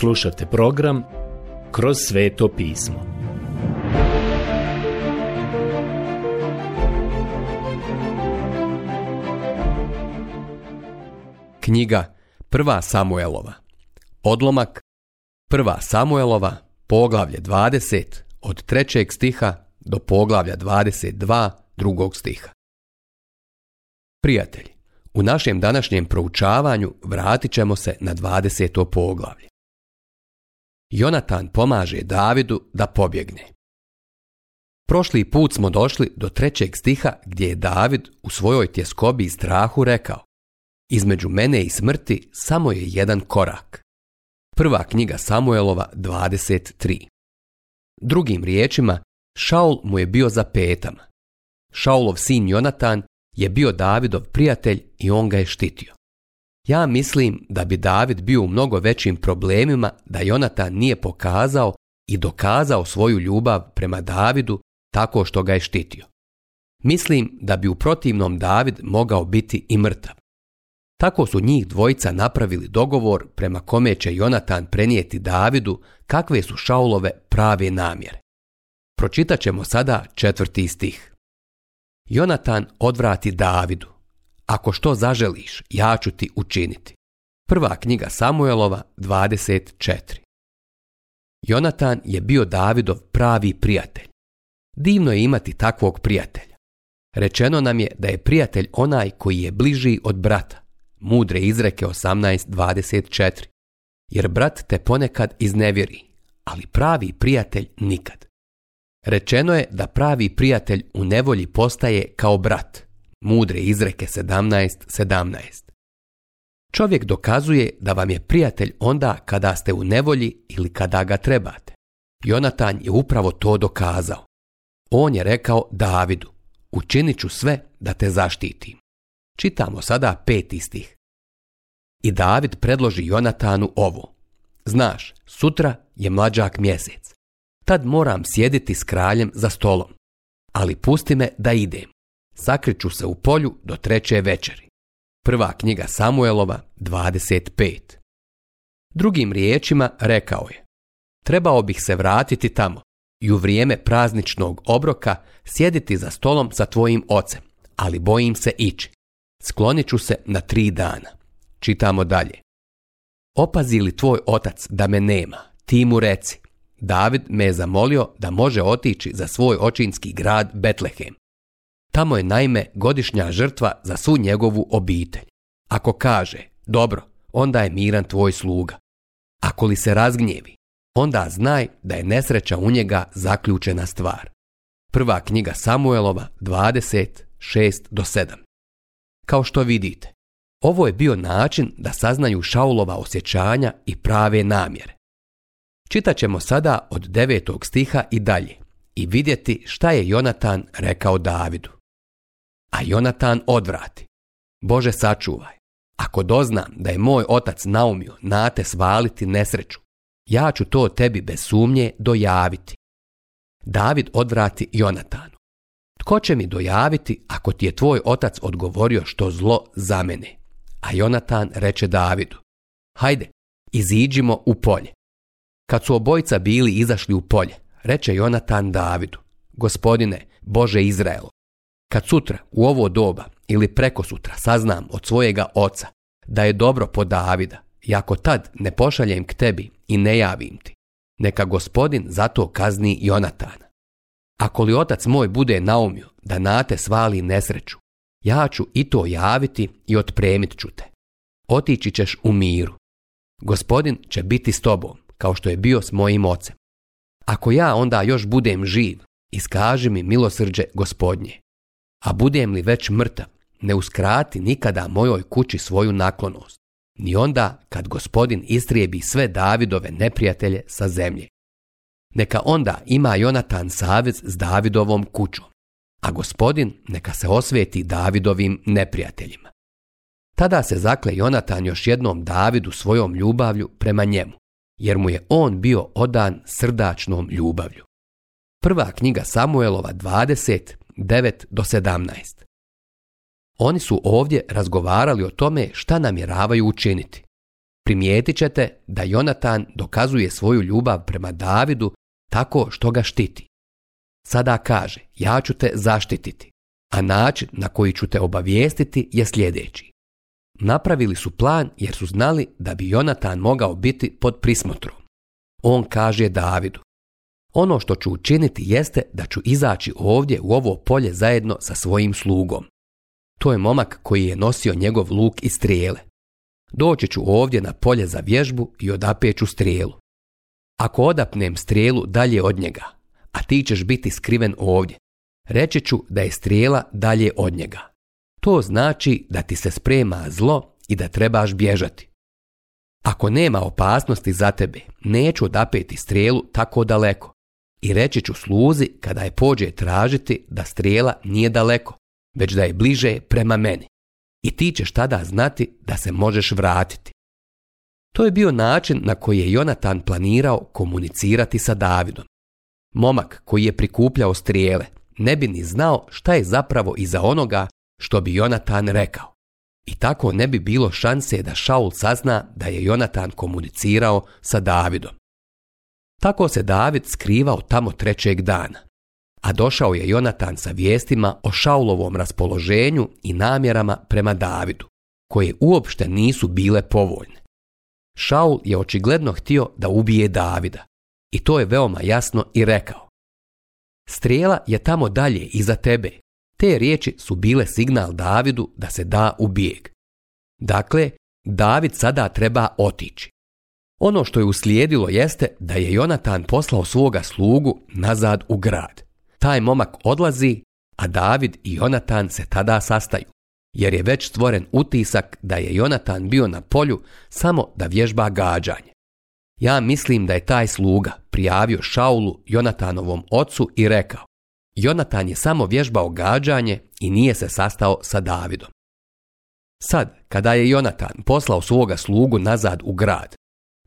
Slušajte program Kroz sveto pismo. Knjiga Prva Samuelova Odlomak Prva Samuelova Poglavlje 20 od trećeg stiha do poglavlja 22 drugog stiha Prijatelji, u našem današnjem proučavanju vratit ćemo se na 20. poglavlje. Jonatan pomaže Davidu da pobjegne. Prošli put smo došli do trećeg stiha gdje je David u svojoj tjeskobi i strahu rekao Između mene i smrti samo je jedan korak. Prva knjiga Samuelova 23. Drugim riječima, Šaul mu je bio za petama. Šaulov sin Jonatan je bio Davidov prijatelj i on ga je štitio. Ja mislim da bi David bio u mnogo većim problemima da Jonatan nije pokazao i dokazao svoju ljubav prema Davidu tako što ga je štitio. Mislim da bi u protivnom David mogao biti i mrtav. Tako su njih dvojica napravili dogovor prema kome će Jonatan prenijeti Davidu kakve su Šaulove prave namjere. Pročitat ćemo sada četvrti stih. Jonatan odvrati Davidu, ako što zaželiš, ja ću ti učiniti. Prva knjiga Samuelova 24. Jonatan je bio Davidov pravi prijatelj. Divno je imati takvog prijatelja. Rečeno nam je da je prijatelj onaj koji je bliži od brata. Mudre izreke 18.24. Jer brat te ponekad iznevjeri, ali pravi prijatelj nikad. Rečeno je da pravi prijatelj u nevolji postaje kao brat, mudre izreke 17.17. Čovjek dokazuje da vam je prijatelj onda kada ste u nevolji ili kada ga trebate. Jonatan je upravo to dokazao. On je rekao Davidu, učinit ću sve da te zaštitim. Čitamo sada pet istih. I David predloži Jonatanu ovo. Znaš, sutra je mlađak mjesec. Tad moram sjediti s kraljem za stolom. Ali pusti me da idem sakriću se u polju do treće večeri. Prva knjiga Samuelova 25. Drugim riječima rekao je Trebao bih se vratiti tamo i u vrijeme prazničnog obroka sjediti za stolom sa tvojim ocem, ali bojim se ići. Sklonit ću se na tri dana. Čitamo dalje. Opazi li tvoj otac da me nema, ti mu reci. David me je zamolio da može otići za svoj očinski grad Betlehem Tamo je naime godišnja žrtva za svu njegovu obitelj. Ako kaže, dobro, onda je miran tvoj sluga. Ako li se razgnjevi, onda znaj da je nesreća u njega zaključena stvar. Prva knjiga Samuelova 26 do 7. Kao što vidite, ovo je bio način da saznaju Šaulova osjećanja i prave namjere. Čitat ćemo sada od devetog stiha i dalje i vidjeti šta je Jonatan rekao Davidu a Jonatan odvrati. Bože sačuvaj, ako doznam da je moj otac naumio nate svaliti nesreću, ja ću to tebi bez sumnje dojaviti. David odvrati Jonatanu. Tko će mi dojaviti ako ti je tvoj otac odgovorio što zlo za mene? A Jonatan reče Davidu. Hajde, iziđimo u polje. Kad su obojica bili izašli u polje, reče Jonatan Davidu. Gospodine, Bože Izraelo, kad sutra u ovo doba ili preko sutra saznam od svojega oca da je dobro po Davida i ako tad ne pošaljem k tebi i ne javim ti, neka gospodin zato kazni Jonatana. Ako li otac moj bude naumio da nate svali nesreću, ja ću i to javiti i otpremit ću te. Otići ćeš u miru. Gospodin će biti s tobom, kao što je bio s mojim ocem. Ako ja onda još budem živ, iskaži mi milosrđe gospodnje. A budem li već mrtav, ne uskrati nikada mojoj kući svoju naklonost, ni onda kad gospodin istrijebi sve Davidove neprijatelje sa zemlje. Neka onda ima Jonatan savez s Davidovom kućom, a gospodin neka se osvijeti Davidovim neprijateljima. Tada se zakle Jonatan još jednom Davidu svojom ljubavlju prema njemu, jer mu je on bio odan srdačnom ljubavlju. Prva knjiga Samuelova 20, 9 do 17. Oni su ovdje razgovarali o tome šta namjeravaju učiniti. Primijetit ćete da Jonatan dokazuje svoju ljubav prema Davidu tako što ga štiti. Sada kaže, ja ću te zaštititi, a način na koji ću te obavijestiti je sljedeći. Napravili su plan jer su znali da bi Jonatan mogao biti pod prismotrom. On kaže Davidu, ono što ću učiniti jeste da ću izaći ovdje u ovo polje zajedno sa svojim slugom. To je momak koji je nosio njegov luk i strijele. Doći ću ovdje na polje za vježbu i odapeću strijelu. Ako odapnem strijelu dalje od njega, a ti ćeš biti skriven ovdje, reći ću da je strijela dalje od njega. To znači da ti se sprema zlo i da trebaš bježati. Ako nema opasnosti za tebe, neću odapeti strijelu tako daleko, i reći ću sluzi kada je pođe tražiti da strijela nije daleko, već da je bliže prema meni. I ti ćeš tada znati da se možeš vratiti. To je bio način na koji je Jonatan planirao komunicirati sa Davidom. Momak koji je prikupljao strijele ne bi ni znao šta je zapravo iza onoga što bi Jonatan rekao. I tako ne bi bilo šanse da Šaul sazna da je Jonatan komunicirao sa Davidom. Tako se David skrivao tamo trećeg dana. A došao je Jonatan sa vijestima o Šaulovom raspoloženju i namjerama prema Davidu, koje uopšte nisu bile povoljne. Šaul je očigledno htio da ubije Davida i to je veoma jasno i rekao. Strijela je tamo dalje iza tebe. Te riječi su bile signal Davidu da se da u bijeg. Dakle, David sada treba otići. Ono što je uslijedilo jeste da je Jonatan poslao svoga slugu nazad u grad. Taj momak odlazi, a David i Jonatan se tada sastaju, jer je već stvoren utisak da je Jonatan bio na polju samo da vježba gađanje. Ja mislim da je taj sluga prijavio Šaulu Jonatanovom ocu i rekao Jonatan je samo vježbao gađanje i nije se sastao sa Davidom. Sad, kada je Jonatan poslao svoga slugu nazad u grad,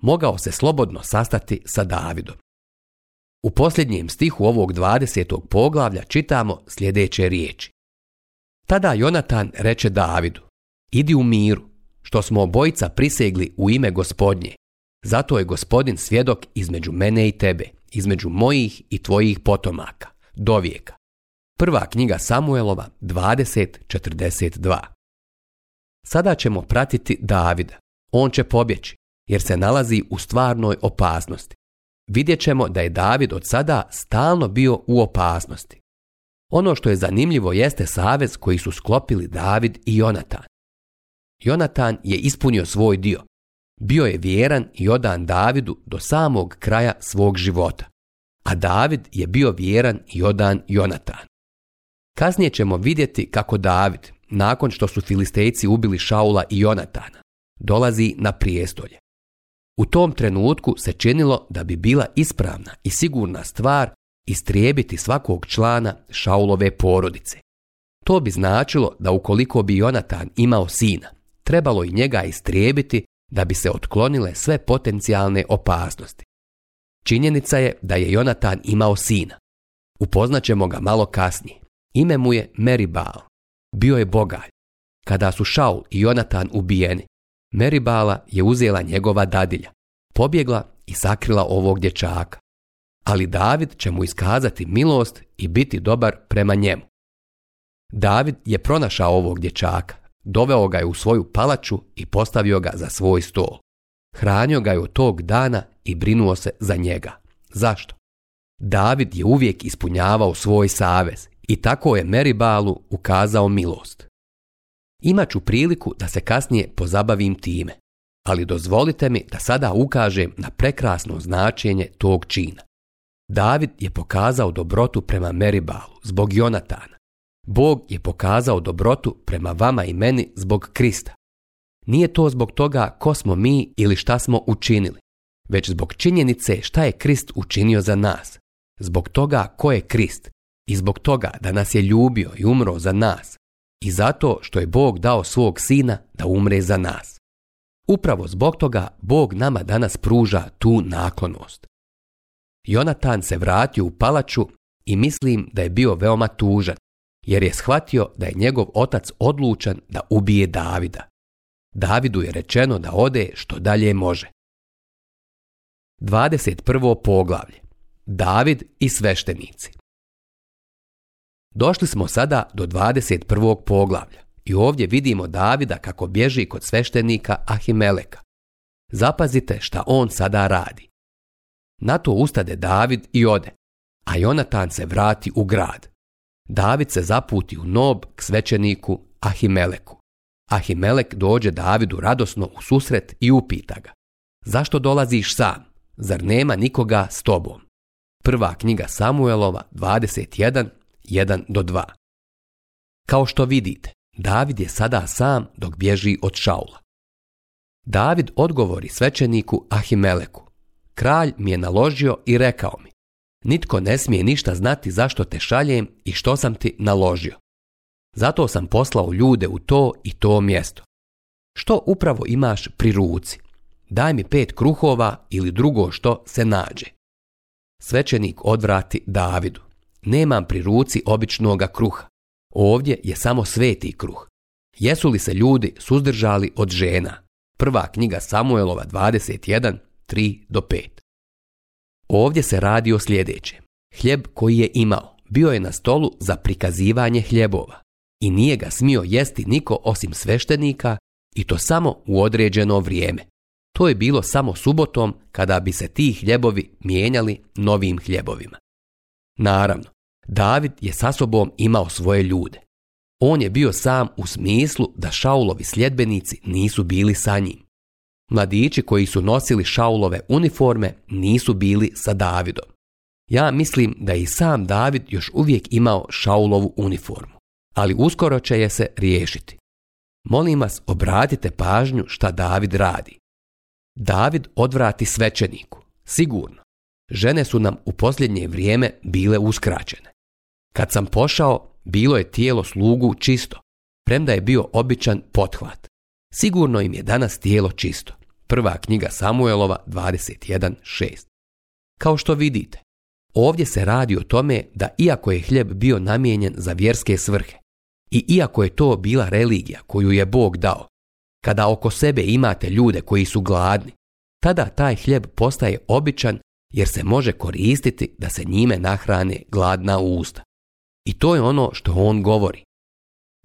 mogao se slobodno sastati sa Davidom. U posljednjem stihu ovog 20. poglavlja čitamo sljedeće riječi. Tada Jonatan reče Davidu, idi u miru, što smo obojica prisegli u ime gospodnje. Zato je gospodin svjedok između mene i tebe, između mojih i tvojih potomaka, do vijeka. Prva knjiga Samuelova 20.42 Sada ćemo pratiti Davida. On će pobjeći jer se nalazi u stvarnoj opasnosti. Vidjet ćemo da je David od sada stalno bio u opasnosti. Ono što je zanimljivo jeste savez koji su sklopili David i Jonatan. Jonatan je ispunio svoj dio. Bio je vjeran i odan Davidu do samog kraja svog života. A David je bio vjeran i odan Jonatan. Kasnije ćemo vidjeti kako David, nakon što su filistejci ubili Šaula i Jonatana, dolazi na prijestolje. U tom trenutku se činilo da bi bila ispravna i sigurna stvar istrijebiti svakog člana Šaulove porodice. To bi značilo da ukoliko bi Jonatan imao sina, trebalo i njega istrijebiti da bi se otklonile sve potencijalne opasnosti. Činjenica je da je Jonatan imao sina. Upoznaćemo ga malo kasnije. Ime mu je Meribal. Bio je bogalj. Kada su Šaul i Jonatan ubijeni, Meribala je uzela njegova dadilja, pobjegla i sakrila ovog dječaka. Ali David će mu iskazati milost i biti dobar prema njemu. David je pronašao ovog dječaka, doveo ga je u svoju palaču i postavio ga za svoj stol. Hranio ga je od tog dana i brinuo se za njega. Zašto? David je uvijek ispunjavao svoj savez i tako je Meribalu ukazao milost. Imat ću priliku da se kasnije pozabavim time, ali dozvolite mi da sada ukažem na prekrasno značenje tog čina. David je pokazao dobrotu prema Meribalu zbog Jonatana. Bog je pokazao dobrotu prema vama i meni zbog Krista. Nije to zbog toga ko smo mi ili šta smo učinili, već zbog činjenice šta je Krist učinio za nas. Zbog toga ko je Krist i zbog toga da nas je ljubio i umro za nas, i zato što je Bog dao svog sina da umre za nas. Upravo zbog toga Bog nama danas pruža tu naklonost. Jonatan se vratio u palaču i mislim da je bio veoma tužan, jer je shvatio da je njegov otac odlučan da ubije Davida. Davidu je rečeno da ode što dalje može. 21. poglavlje David i sveštenici Došli smo sada do 21. poglavlja i ovdje vidimo Davida kako bježi kod sveštenika Ahimeleka. Zapazite šta on sada radi. Na to ustade David i ode, a Jonatan se vrati u grad. David se zaputi u nob k svećeniku Ahimeleku. Ahimelek dođe Davidu radosno u susret i upita ga. Zašto dolaziš sam? Zar nema nikoga s tobom? Prva knjiga Samuelova 21, 1 do 2. Kao što vidite, David je sada sam dok bježi od Šaula. David odgovori svećeniku Ahimeleku. Kralj mi je naložio i rekao mi, nitko ne smije ništa znati zašto te šaljem i što sam ti naložio. Zato sam poslao ljude u to i to mjesto. Što upravo imaš pri ruci? Daj mi pet kruhova ili drugo što se nađe. Svećenik odvrati Davidu nemam pri ruci običnoga kruha. Ovdje je samo sveti kruh. Jesu li se ljudi suzdržali od žena? Prva knjiga Samuelova 21, do 5. Ovdje se radi o sljedećem. Hljeb koji je imao bio je na stolu za prikazivanje hljebova i nije ga smio jesti niko osim sveštenika i to samo u određeno vrijeme. To je bilo samo subotom kada bi se ti hljebovi mijenjali novim hljebovima. Naravno, David je sa sobom imao svoje ljude. On je bio sam u smislu da Šaulovi sljedbenici nisu bili sa njim. Mladići koji su nosili Šaulove uniforme nisu bili sa Davidom. Ja mislim da i sam David još uvijek imao Šaulovu uniformu, ali uskoro će je se riješiti. Molim vas, obratite pažnju šta David radi. David odvrati svećeniku, sigurno, žene su nam u posljednje vrijeme bile uskraćene. Kad sam pošao, bilo je tijelo slugu čisto, premda je bio običan pothvat. Sigurno im je danas tijelo čisto. Prva knjiga Samuelova 21.6. Kao što vidite, ovdje se radi o tome da iako je hljeb bio namijenjen za vjerske svrhe i iako je to bila religija koju je Bog dao, kada oko sebe imate ljude koji su gladni, tada taj hljeb postaje običan jer se može koristiti da se njime nahrani gladna usta. I to je ono što on govori.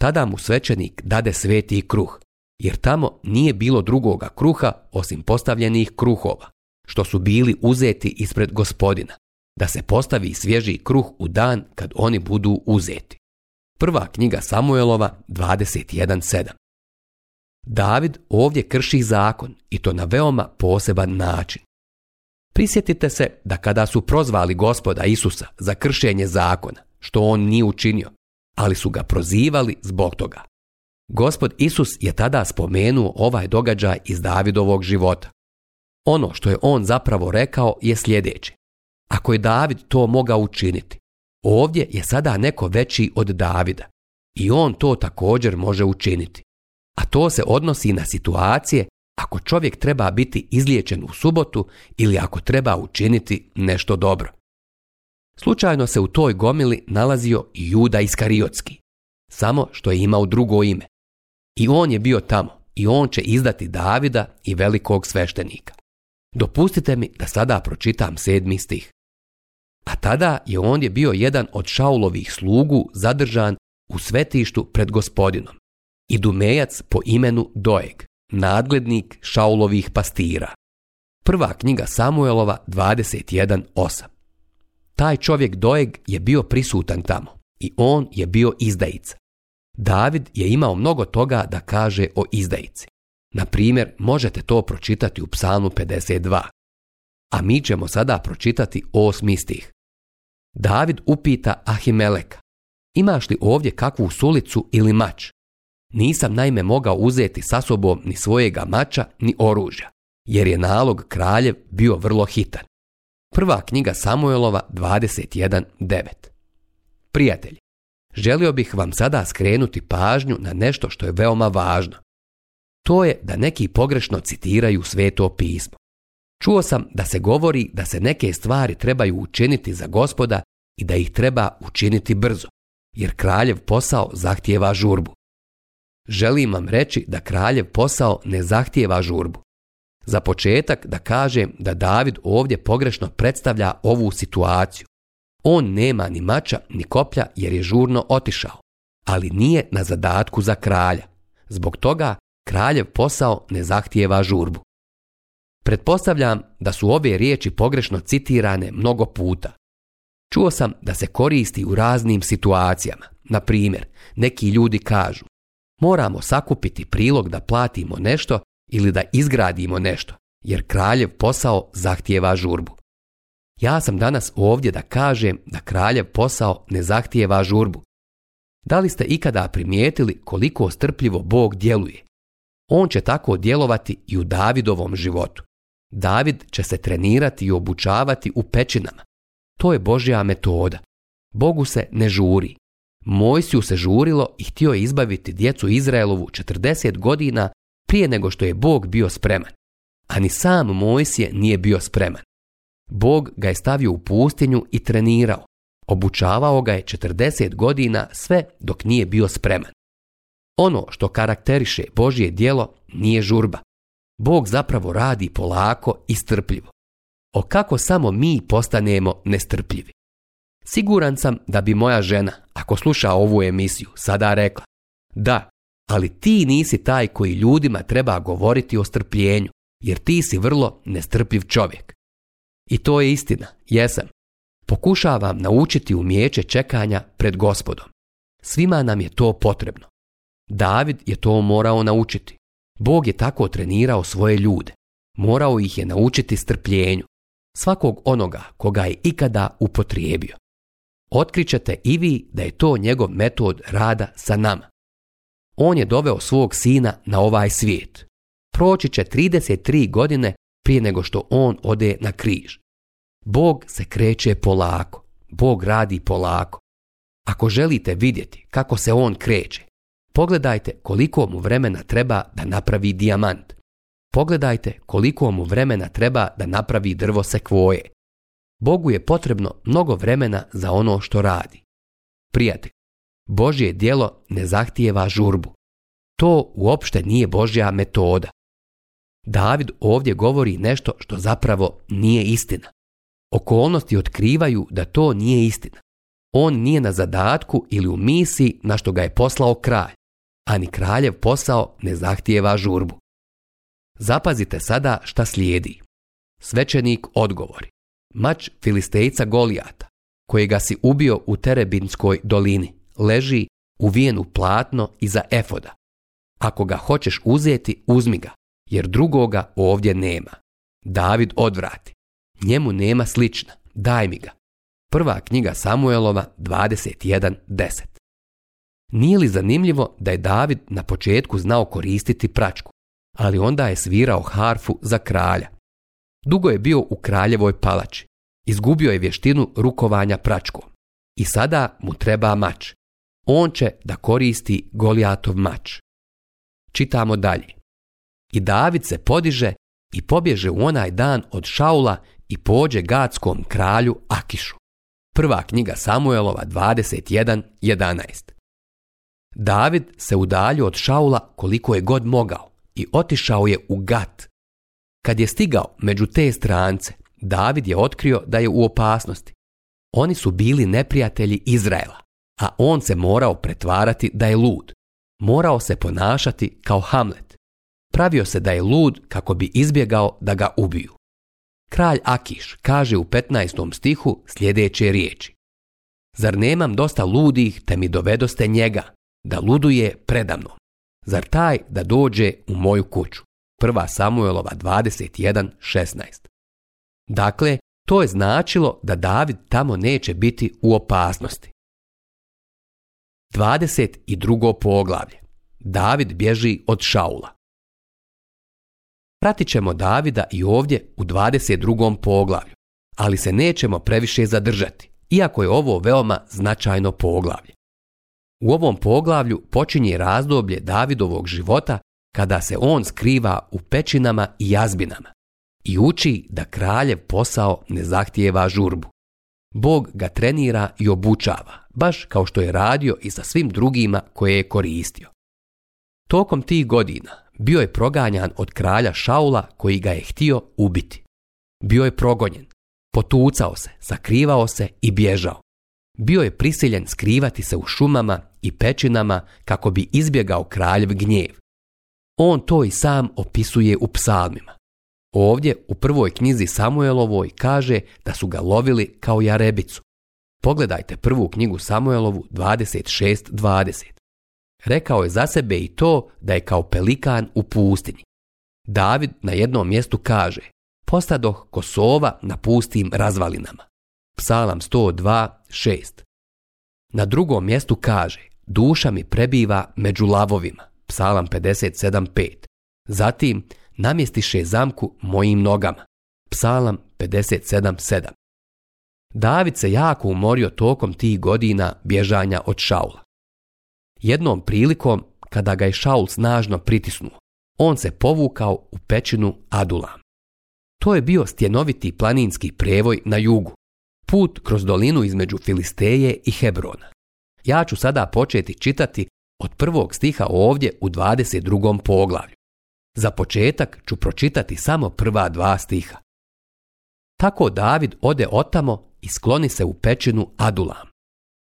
Tada mu svećenik dade sveti kruh, jer tamo nije bilo drugoga kruha osim postavljenih kruhova, što su bili uzeti ispred gospodina, da se postavi svježi kruh u dan kad oni budu uzeti. Prva knjiga Samuelova 21.7 David ovdje krši zakon i to na veoma poseban način. Prisjetite se da kada su prozvali gospoda Isusa za kršenje zakona, što on nije učinio, ali su ga prozivali zbog toga. Gospod Isus je tada spomenuo ovaj događaj iz Davidovog života. Ono što je on zapravo rekao je sljedeće. Ako je David to mogao učiniti, ovdje je sada neko veći od Davida i on to također može učiniti. A to se odnosi na situacije ako čovjek treba biti izliječen u subotu ili ako treba učiniti nešto dobro. Slučajno se u toj gomili nalazio i Juda Iskariotski, samo što je imao drugo ime. I on je bio tamo i on će izdati Davida i velikog sveštenika. Dopustite mi da sada pročitam sedmi stih. A tada je on je bio jedan od Šaulovih slugu zadržan u svetištu pred gospodinom i dumejac po imenu Doeg, nadglednik Šaulovih pastira. Prva knjiga Samuelova 21.8. Taj čovjek Doeg je bio prisutan tamo i on je bio izdajica. David je imao mnogo toga da kaže o izdajici. Na primjer, možete to pročitati u psalmu 52. A mi ćemo sada pročitati osmi stih. David upita Ahimeleka, imaš li ovdje kakvu sulicu ili mač? Nisam naime mogao uzeti sa sobom ni svojega mača ni oružja, jer je nalog kraljev bio vrlo hitan. Prva knjiga Samuelova 21.9 Prijatelji, želio bih vam sada skrenuti pažnju na nešto što je veoma važno. To je da neki pogrešno citiraju sveto pismo. Čuo sam da se govori da se neke stvari trebaju učiniti za gospoda i da ih treba učiniti brzo, jer kraljev posao zahtijeva žurbu. Želim vam reći da kraljev posao ne zahtijeva žurbu. Za početak da kažem da David ovdje pogrešno predstavlja ovu situaciju. On nema ni mača ni koplja jer je žurno otišao, ali nije na zadatku za kralja. Zbog toga kraljev posao ne zahtijeva žurbu. Pretpostavljam da su ove riječi pogrešno citirane mnogo puta. Čuo sam da se koristi u raznim situacijama. Na primjer, neki ljudi kažu moramo sakupiti prilog da platimo nešto ili da izgradimo nešto, jer kraljev posao zahtijeva žurbu. Ja sam danas ovdje da kažem da kraljev posao ne zahtijeva žurbu. Da li ste ikada primijetili koliko strpljivo Bog djeluje? On će tako djelovati i u Davidovom životu. David će se trenirati i obučavati u pećinama. To je Božja metoda. Bogu se ne žuri. Mojsiju se žurilo i htio je izbaviti djecu Izraelovu 40 godina prije nego što je Bog bio spreman. A ni sam Mojsije nije bio spreman. Bog ga je stavio u pustinju i trenirao. Obučavao ga je 40 godina sve dok nije bio spreman. Ono što karakteriše Božje djelo nije žurba. Bog zapravo radi polako i strpljivo. O kako samo mi postanemo nestrpljivi. Siguran sam da bi moja žena, ako sluša ovu emisiju, sada rekla Da, ali ti nisi taj koji ljudima treba govoriti o strpljenju, jer ti si vrlo nestrpljiv čovjek. I to je istina, jesam. Pokušavam naučiti umijeće čekanja pred gospodom. Svima nam je to potrebno. David je to morao naučiti. Bog je tako trenirao svoje ljude. Morao ih je naučiti strpljenju. Svakog onoga koga je ikada upotrijebio. Otkrićete i vi da je to njegov metod rada sa nama. On je doveo svog sina na ovaj svijet. Proći će 33 godine prije nego što on ode na križ. Bog se kreće polako. Bog radi polako. Ako želite vidjeti kako se on kreće, pogledajte koliko mu vremena treba da napravi dijamant. Pogledajte koliko mu vremena treba da napravi drvo sekvoje. Bogu je potrebno mnogo vremena za ono što radi. Prijatelj, Božje djelo ne zahtijeva žurbu. To uopšte nije Božja metoda. David ovdje govori nešto što zapravo nije istina. Okolnosti otkrivaju da to nije istina. On nije na zadatku ili u misiji na što ga je poslao kralj, a ni kraljev posao ne zahtijeva žurbu. Zapazite sada šta slijedi. Svećenik odgovori. Mač Filistejca Golijata, kojega si ubio u Terebinskoj dolini, leži uvijen u platno iza efoda. Ako ga hoćeš uzeti, uzmi ga, jer drugoga ovdje nema. David odvrati. Njemu nema slična, daj mi ga. Prva knjiga Samuelova 21.10 Nije li zanimljivo da je David na početku znao koristiti pračku, ali onda je svirao harfu za kralja, Dugo je bio u kraljevoj palači. Izgubio je vještinu rukovanja pračkom. I sada mu treba mač. On će da koristi Golijatov mač. Čitamo dalje. I David se podiže i pobježe u onaj dan od Šaula i pođe Gatskom kralju Akišu. Prva knjiga Samuelova 21.11. David se udalju od Šaula koliko je god mogao i otišao je u Gat, kad je stigao među te strance, David je otkrio da je u opasnosti. Oni su bili neprijatelji Izraela, a on se morao pretvarati da je lud. Morao se ponašati kao Hamlet. Pravio se da je lud kako bi izbjegao da ga ubiju. Kralj Akiš kaže u 15. stihu sljedeće riječi. Zar nemam dosta ludih te mi dovedoste njega, da luduje predamno? Zar taj da dođe u moju kuću? 1. Samuelova 21.16. Dakle, to je značilo da David tamo neće biti u opasnosti. 22. poglavlje. David bježi od Šaula. Pratit ćemo Davida i ovdje u 22. poglavlju, ali se nećemo previše zadržati, iako je ovo veoma značajno poglavlje. U ovom poglavlju počinje razdoblje Davidovog života kada se on skriva u pećinama i jazbinama i uči da kraljev posao ne zahtijeva žurbu. Bog ga trenira i obučava, baš kao što je radio i sa svim drugima koje je koristio. Tokom tih godina bio je proganjan od kralja Šaula koji ga je htio ubiti. Bio je progonjen, potucao se, sakrivao se i bježao. Bio je prisiljen skrivati se u šumama i pećinama kako bi izbjegao kraljev gnjev on to i sam opisuje u psalmima. Ovdje u prvoj knjizi Samuelovoj kaže da su ga lovili kao jarebicu. Pogledajte prvu knjigu Samuelovu 26.20. Rekao je za sebe i to da je kao pelikan u pustinji. David na jednom mjestu kaže Postadoh Kosova na pustim razvalinama. Psalam 102.6. Na drugom mjestu kaže Duša mi prebiva među lavovima psalam 57.5. Zatim namjestiše zamku mojim nogama, psalam 57.7. David se jako umorio tokom tih godina bježanja od Šaula. Jednom prilikom, kada ga je Šaul snažno pritisnuo, on se povukao u pećinu adula. To je bio stjenoviti planinski prevoj na jugu, put kroz dolinu između Filisteje i Hebrona. Ja ću sada početi čitati od prvog stiha ovdje u 22. poglavlju. Za početak ću pročitati samo prva dva stiha. Tako David ode otamo i skloni se u pećinu Adulam.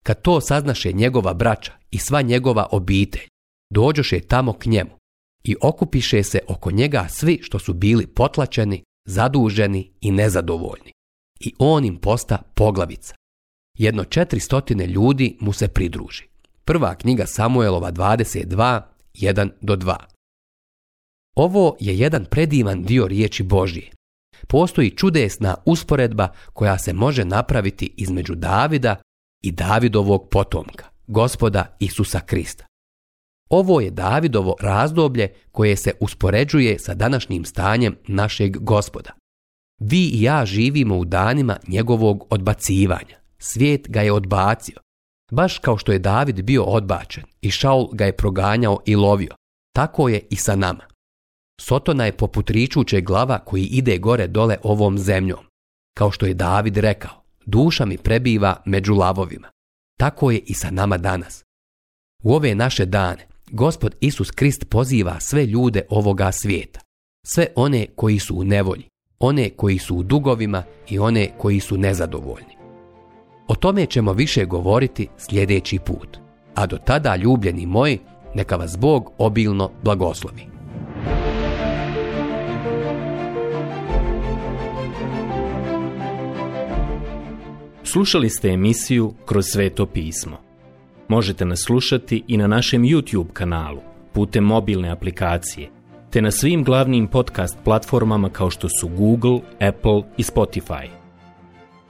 Kad to saznaše njegova braća i sva njegova obitelj, dođoše tamo k njemu i okupiše se oko njega svi što su bili potlačeni, zaduženi i nezadovoljni. I on im posta poglavica. Jedno četiri ljudi mu se pridruži. Prva knjiga Samuelova 22, 1 do 2. Ovo je jedan predivan dio riječi Božje. Postoji čudesna usporedba koja se može napraviti između Davida i Davidovog potomka, gospoda Isusa Krista. Ovo je Davidovo razdoblje koje se uspoređuje sa današnjim stanjem našeg gospoda. Vi i ja živimo u danima njegovog odbacivanja. Svijet ga je odbacio. Baš kao što je David bio odbačen i Šaul ga je proganjao i lovio, tako je i sa nama. Sotona je poput ričuće glava koji ide gore dole ovom zemljom. Kao što je David rekao, duša mi prebiva među lavovima. Tako je i sa nama danas. U ove naše dane, Gospod Isus Krist poziva sve ljude ovoga svijeta. Sve one koji su u nevolji, one koji su u dugovima i one koji su nezadovoljni. O tome ćemo više govoriti sljedeći put. A do tada, ljubljeni moji, neka vas Bog obilno blagoslovi. Slušali ste emisiju Kroz sveto pismo. Možete nas slušati i na našem YouTube kanalu, putem mobilne aplikacije, te na svim glavnim podcast platformama kao što su Google, Apple i Spotify.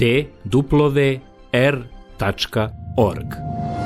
t duplove r.org.